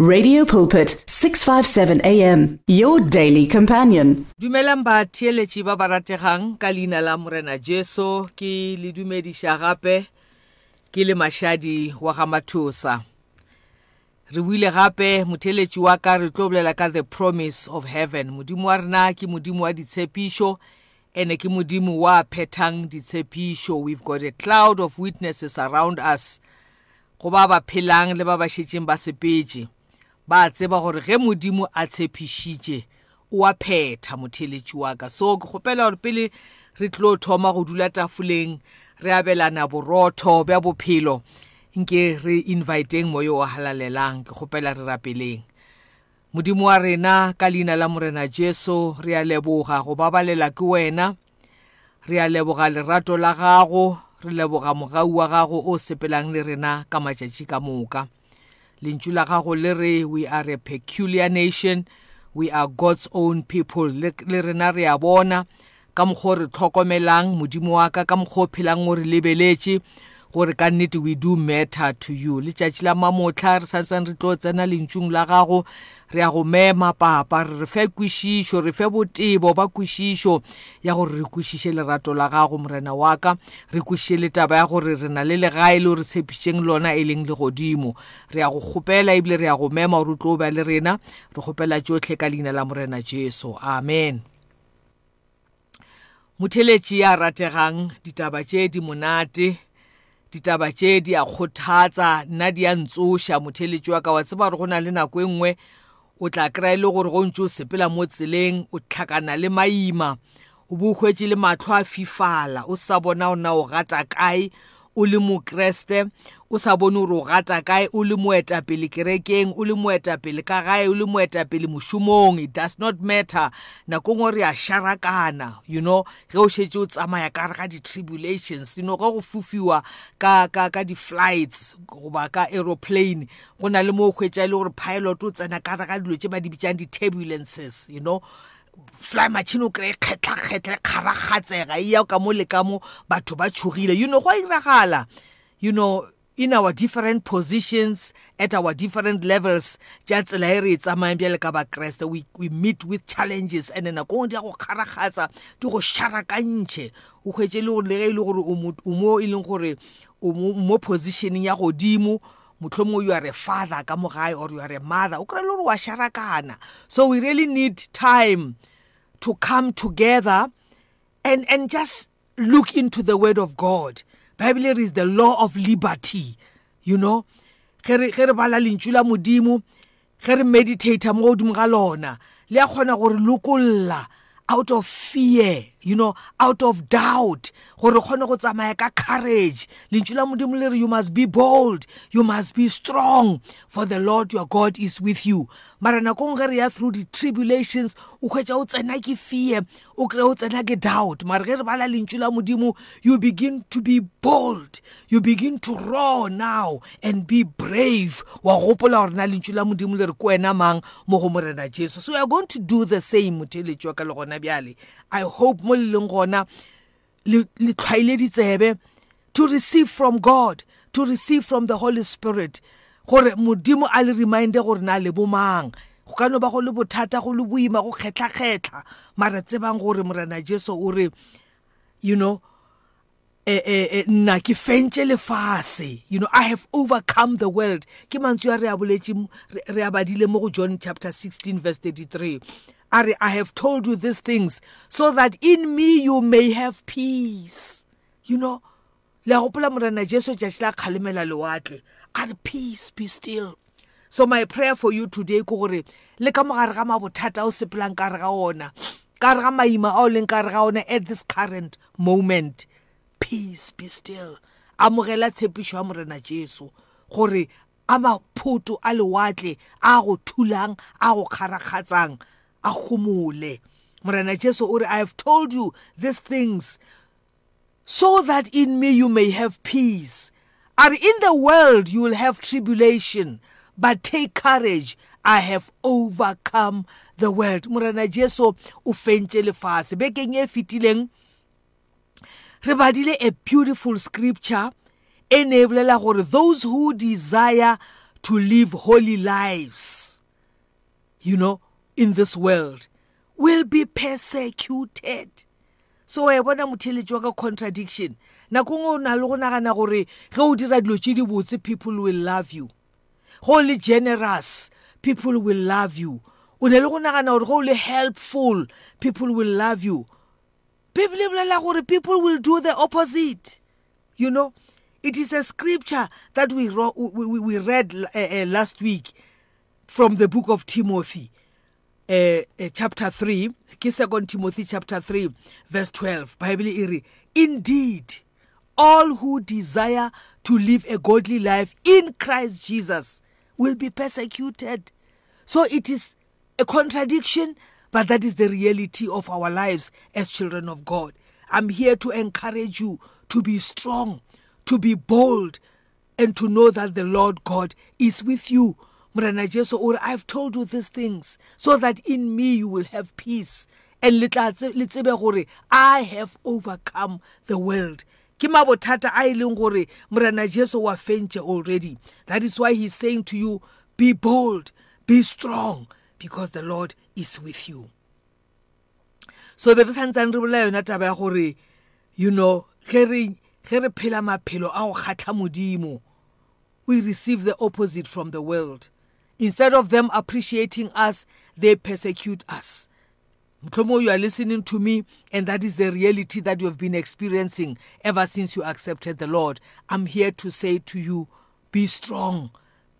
Radio Pulpit 657 AM your daily companion. dumelang ba theeletši ba ba rategang ka leina la morena jesu. Ke le dumediša gape ke le mašadi wa ga mathosa. Re buile gape motheeletši wa ka re tlo bolela ka the promise of heaven. Modimo wa rena ke modimo wa ditshepišo ene ke modimo wa phethang ditshepišo. We've got a cloud of witnesses around us go ba ba phelang le ba ba šetšeng ba sepetše. Ba tseba gore ge modimo a tshepišitše o a phetha motheletši wa ka. So ke kgopela gore pele re tlo thoma go dula tafoleng re abelana borotho bja bophelo nke re inviteng moyo o halalelang ke kgopela re rapeleng. Modimo wa rena ka leina la morena jesu re a leboga go babalela ke wena re a leboga lerato la gago re leboga mogau wa gago o sepelang le rena ka matšatši ka moka. Lentšu la gago le re we are a peculiar nation. We are god's own people. Le le rena re a bona. Ka mokgwa re tlhokomelang modimo wa ka ka mokgwa o phelang o re lebeletše gore ka nnete we do matter to you. Letšatši la mamotlha re santsane re tlo tsena lentšung la gago re a go mema papa re re fe kwešišo re fe botebo ba kwešišo ya gore re kwešiše lerato la gago morena wa ka. Re kwešiše le taba ya gore re na le legae le gore tshepišeng lona e leng legodimo. Re a go kgopela ebile re a go mema gore o tlo ba le rena. Re kgopela tšotlhe ka leina la morena jesu. Amen. Motheletši ya rategang ditaba tše di monate ditaba tše di a kgothatsa nna di a ntsoša motheletši wa ka. Wa tseba gore go na le nako e nngwe o tla kry-a le gore go ntse o sepela mo tseleng o tlhakana le maima o bo o hwetse le matlho a fifala o sa bona o na o gata kae o le mokreste o sa bone gore o gata kae o le moetapele kerekeng o le moetapele ka gae o le moetapele mošomong it does not matter. Nako ngwe re a sharakana you know ge o šetse o tsamaya ka re ga di-tribulations you know ge go fofiwa ka, ka, ka di-flights goba ka aeroplane go na le mo o hwetša le gore pilot o tsena ka re ga dilo tše ba di bitsang di-turbulences you know. Fly machine o kry kgetlha-kgetlha kgaragatsega e ya ka mo le ka mo batho ba tšhogile. You know go a iragala. You know in our different positions at our different levels tša tsela e re e tsamayang bjale ka bakreste we, we meet with challenges and nako ngwe di ya go kgaragatsa di go šarakantšhe o hwetse le gore le ge e le gore o mo- o mo e leng gore o mo mo positioning ya godimo mohlomongwe you are a father ka mo gae or you are a mother o kry le gore wa sharakana. So we really need time to come together and and just look into the word of god. Bible is the law of liberty you know. Ge re bala lentšu la modimo ge re meditate mo godimo ga lona le a kgona gore lokolla out of fear. You know out of doubt gore re kgone go tsamaya ka courage. Lentšu la modimo le re you must be bold you must be strong for the lord your god is with you. Mara nako ngwe ge re ya through di-tribulations o hwetša o tsena ke fear o kry o tsena ke doubt. Mara ge re bala lentšu la modimo you begin to be bold you begin to roar now and be brave. Wa gopola gore na lentšu la modimo le re ko wena mang mo go morena jesu. So we are going to do the same motheletši wa ka le gona bjale. I hope mo le leng gona le le tlhwaile ditsebe to receive from god to receive from the holy spirit gore modimo a le reminde gore na le bomang go ka no ba go le bothata go le boima go kgetlha-kgetlha. Mara tsebang gore morena jesu o re you know eh, eh, eh, nna ke fentše lefase. You know i have overcome the world. Ke mantswe a re a boletše m- re- re a badile mo go john chapter 16 verse 33 a re i have told you these things so that in me you may have peace. You know le a gopola morena jesu tšatši la kgalemela lewatle. A re peace be still. So my prayer for you today ke gore le ka mogare ga mabothata o sepelang ka re ga ona ka re ga maima a o leng ka re ga ona at this current moment peace be still. Amogela tshepišo ya morena jesu gore a maphoto a lewatle a go thulang a go kgarakgatsang a gomole morena jesu re i have told you these things so that in me you may have peace. Are in the world you will have tribulation, but take courage. I have overcome the world. Morena Jesu o fentše lefase. Bekeng e fetileng re badile a beautiful scripture e ne e bolela gore those who desire to live holy lives, you know, in this world, will be persecuted. So wa bona motheletsi wa ka contradiction. Nako ngwe o na le go nagana gore ge o dira dilo tse di botse people will love you. Go le generous people will love you. O ne le go nagana gore go le helpful people will love you. Bible e bolela gore people will do the opposite. You know it is a scripture that we, we, we read uh, uh, last week from the book of timothy. Uh, uh, chapter 3 ke second timothy chapter 3 verse 12 bible e re indeed all who desire to live a godly life in christ jesus will be persecuted. So it is a contradiction but that is the reality of our lives as children of god. I'm here to encourage you to be strong to be bold and to know that the lord god is with you. Morena jesu re i've told you these things so that in me you will have peace. And le tsebe gore i have overcome the world. Ke mabothata a e leng gore morena jesu wa fentse already. That is why he's saying to you be bold be strong because the lord is with you. So be re santsane re bola yona taba ya gore you know ge re phela maphelo a go kgatlha modimo we receive the opposite from the world. Instead of them appreciating us they persecute us. Mhlomo you are listening to me and that is the reality that you have been experiencing ever since you accepted the Lord. I'm here to say to you be strong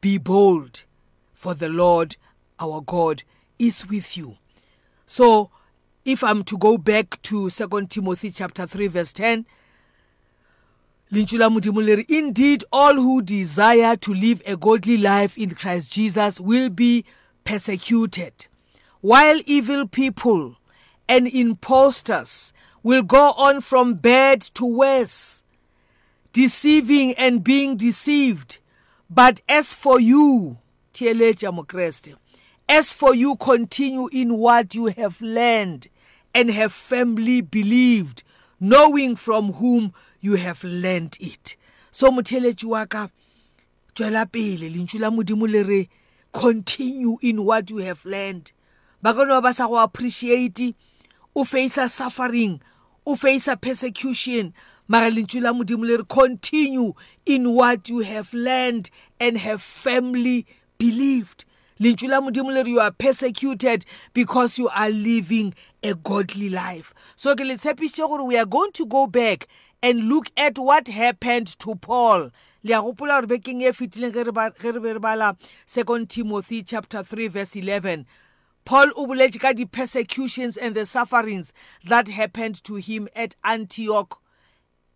be bold for the Lord our God is with you. So if I'm to go back to 2 Timothy chapter 3 verse 10 lentswe la modimo le re indeed all who desire to live a godly life in Christ Jesus will be persecuted. While evil people and impostors will go on from bad to worse deceiving and being deceived. But as for you theeletša mokreste as for you continue in what you have learned and have firmly believed knowing from whom you have learned it. So motheletši wa ka tswela pele lentšu la modimo le re continue in what you have learned. Ba ka no ba sa go appreciate o facea suffering o facea persecution mara lentšu la modimo le re continue in what you have learned and have firmly believed. Lentšu la modimo le re you are persecuted because you are living a godly life. So ke le tshepiše gore we are going to go back and look at what happened to Paul. Le a gopola gore bekeng e fetileng ge re be re bala 2 Timothy chapter 3 verse 11 Paul o boletse ka di persecutions and the sufferings that happened to him at Antioch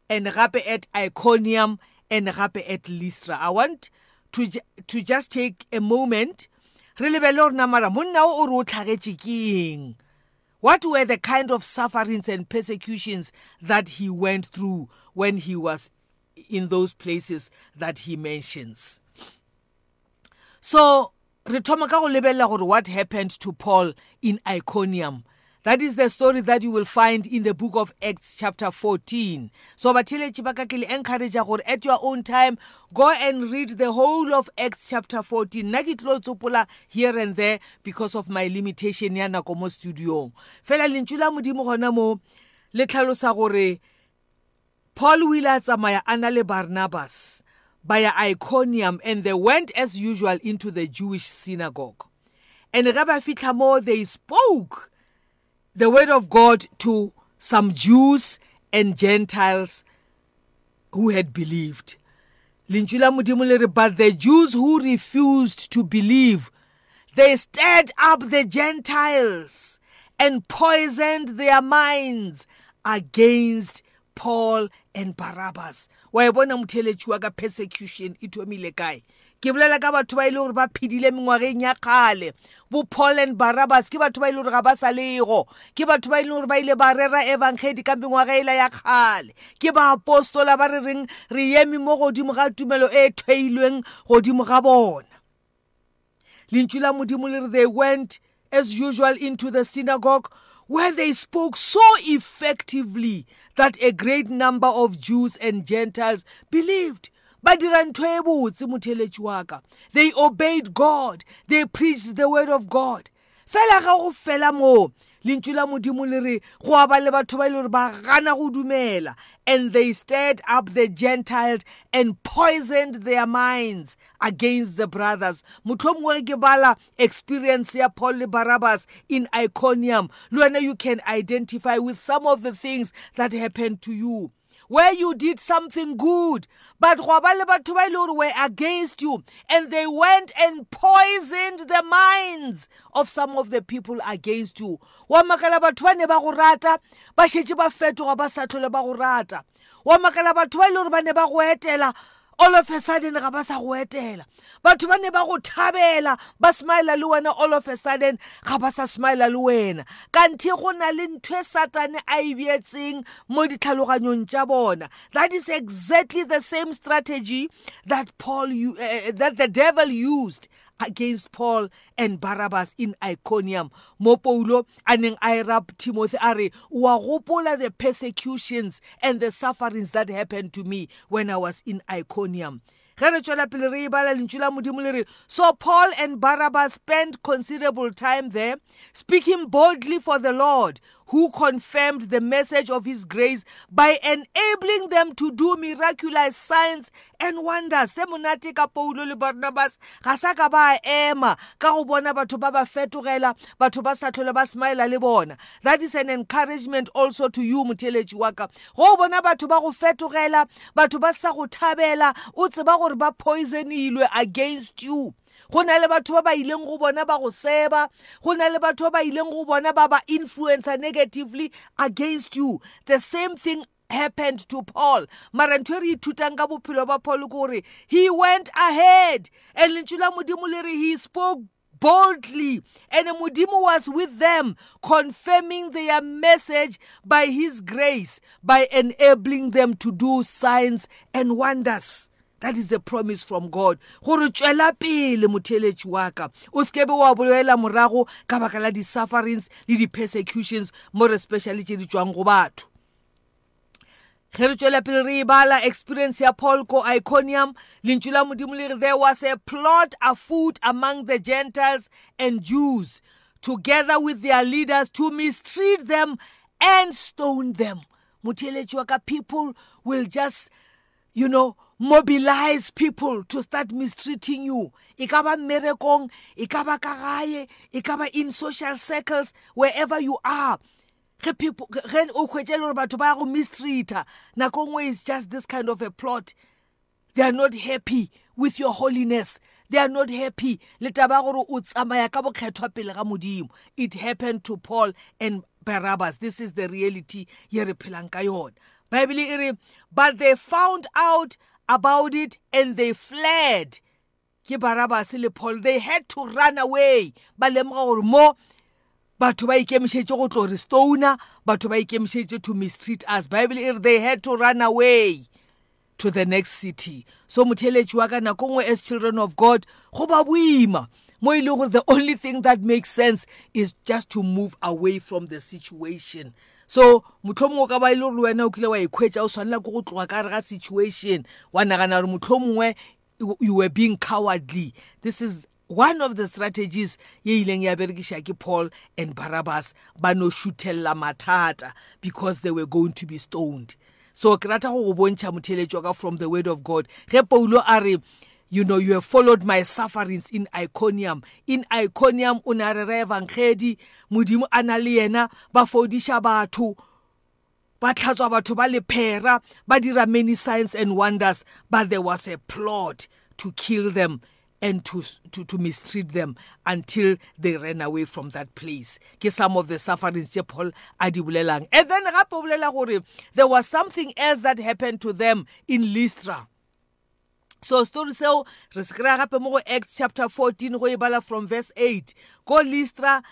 and gape at Iconium and gape at Lystra. I want to to just take a moment. Re lebelle gore na mara monna o o re o tlhagetše ke eng? What were the kind of sufferings and persecutions that he went through when he was in those places that he mentions? So, re thoma ka go lebelela gore what happened to Paul in Iconium That is the story that you will find in the book of Acts chapter 14. So batheletši ba ka ke le encourage gore at your own time go and read the whole of Acts chapter 14. Nna ke tlo tsopola here and there because of my limitation ya nako mo studiong. Fela lentšu la modimo gona mo le tlhalosa gore Paul o ile a tsamaya a na le Barnabas by Iconium and they went as usual into the Jewish synagogue. And ge ba fitlha mo they spoke the word of God to some Jews and Gentiles who had believed. Lentswe la modimo le re but the Jews who refused to believe they stirred up the Gentiles and poisoned their minds against Paul and Barabbas. Wa e bona motheletši wa ka persecution e thomile kae? Ke bolela ka batho ba ile e gore ba phedile mengwageng ya kgale. Bo paul and barabas ke batho ba ile e gore ga ba sa lego. Ke batho ba ile e gore ba ile ba rera evangeli ka mengwaga ela ya kgale. Ke baapostola ba re reng re eme mo godimo ga tumelo e theilweng godimo ga bona. Lentšu la modimo le re they went as usual into the synagogue where they spoke so effectively that a great number of Jews and Gentiles believed. Ba dira ntho e botse motheletši wa ka. They obeyed god. They preached the word of god. Fela ga go fela moo lentšu la modimo le re go a ba le batho ba e le gore ba gana go dumela. And they stirred up the gentiles and poisoned their minds against the brothers. Motho mongwe ke bala experience ya paul le barabbas in iconium. Le wena you can identify with some of the things that happened to you. Where you did something good. But go ba le batho ba ile gore were against you and they went and poisoned the minds of some of the people against you. Wa makala batho ba ne ba go rata ba šetše ba fetoga ba sa tlhole ba go rata. Wa makala batho ba ile gore ba ne ba go etela all of a sudden ga ba sa go etela. Batho ba ne ba go thabela ba smile le wena all of a sudden ga ba sa smile le wena. Kanthe go na le ntho e satane a e beetseng mo ditlhaloganyong tša bona. That is exactly the same strategy that paul uh, that the devil used against Paul and Barabbas in Iconium. Mo Paulo a neng a rap Timothy a re wa gopola the persecutions and the sufferings that happened to me when I was in Iconium. ge re tswela pele re e bala lentšu la modimo le re so paul and barabbas spent considerable time there speaking boldly for the lord who confirmed the message of his grace by enabling them to do miraculous signs and wonders. Se monate ka paulo le barnabas ga sa ka ba ema ka go bona batho ba ba fetogela batho ba sa tlhole ba smile le bona. That is an encouragement also to you motheletši wa ka. Go bona batho ba go fetogela batho ba sa go thabela o tseba gore ba poisonilwe against you. Go na le batho ba ba ileng go bona ba go seba. Go na le batho ba ba ileng go bona ba ba influencer negatively against you. The same thing happened to Paul. Mara ntho re ithutang ka bophelo ba Paul ke gore he went ahead. And lentšu la modimo le re he spoke boldly. And Mudimu was with them confirming their message by his grace by enabling them to do signs and wonders. That is the promise from god. Gore tswela pele motheletši wa ka. O sekebe wa bolela morago ka baka la di-sufferings le di-persecutions more especially tše di tswang go batho. Ge re tswela pele re e bala experience ya paul ko iconium. Lentšu la modimo le re there was a plot afoot among the gentiles and jews together with their leaders to mistreat them and stone them. Motheletši wa ka people will just you know mobilize people to start mistreating you. E ka ba mmerekong e ka ba ka gae e ka ba in social circles wherever you are. Ge people ge o hwetše le gore batho ba go mistreata nako nngwe is just this kind of a plot. They are not happy with your holiness. They are not happy. Le taba gore o tsamaya ka bokgethwa pele ga modimo. It happened to paul and barabbas. This is the reality ye re phelang ka yona. Bible e re but they found out about it and they fled. Ke barabas le paul they had to run away. Ba lemoga gore mo batho ba ikemišetše go tlo re stoner batho ba ikemišetše to mistreat us. Bible e re they had to run away to the next city. So motheletši wa ka nako nngwe as children of god go ba boima. Mo e leng gore the only thing that makes sense is just to move away from the situation. So motlhomongwe ka ba e le gore wena o kile wa ikhwetša o tshwanela ke go tloga ka re ga situation. Wa nagana gore motlhomongwe you were being cowardly. This is one of the strategies ye ileng ya berekiša ke paul and barabbas. Ba no šuthelela mathata because they were going to be stoned. So ke rata go go bontšha motheletšo ka from the word of god. Ge paulo a re you know you have followed my sufferings in iconium. In iconium o ne a re re evangedi modimo a na le yena ba fodiša batho. Ba tlhatswa batho ba lephera ba dira many signs and wonders but there was a plot to kill them and to, to, to mistreat them until they ran away from that place. Ke some of the sufferings tše paul a di bolelang. And then gape o bolela gore there was something else that happened to them in lystra. So story seo re se kry-a gape mo go acts chapter 14 go e bala from verse 8 go lystra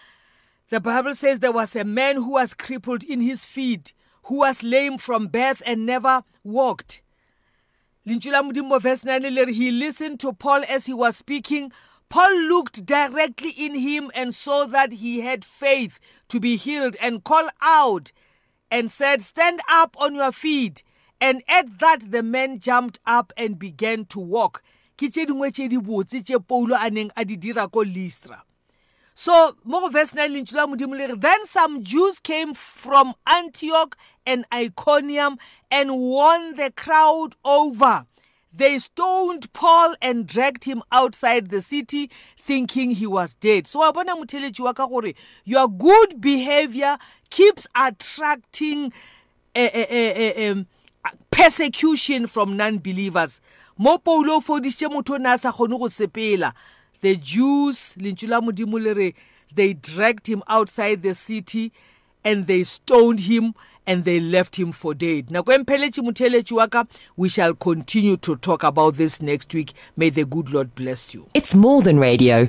the bible says there was a man who was crippled in his feet who was lame from birth and never walked. Lentšu la modimo verse 9 le re he listened to paul as he was speaking. Paul looked directly in him and saw that he had faith to be healed and called out and said stand up on your feet. And at that the man jumped up and began to walk. Ke tše dingwe tše di botse tše paulo a neng a di dira ko listra. So mo go verse 9 lentšu la modimo le re then some jews came from antioch and iconium and won the crowd over. They stoned paul and dragged him outside the city thinking he was dead. So wa bona motheletši wa ka gore your good behavior keeps attracting uh, uh, uh, um, persecution from non-believers. Mo paulo o fodišitše motho o ne a sa kgone go sepela. The jews lentšu la modimo le re they dragged him outside the city and they stoned him and they left him for dead. Nako e mpheletše motheletši wa ka we shall continue to talk about this next week. May the good lord bless you. It's more than radio.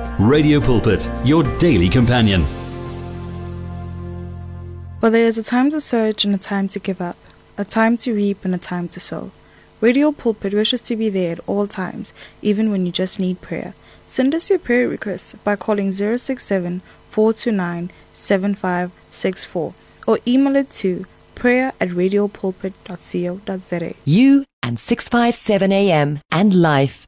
Radio Pulpit, your daily companion. For there is a time to search and a time to give up, a time to reap and a time to sow. Radio Pulpit wishes to be there at all times, even when you just need prayer. Send us your prayer requests by calling 067 429 7564 or email it to prayer at radiopulpit.co.za. You and 657 AM and life.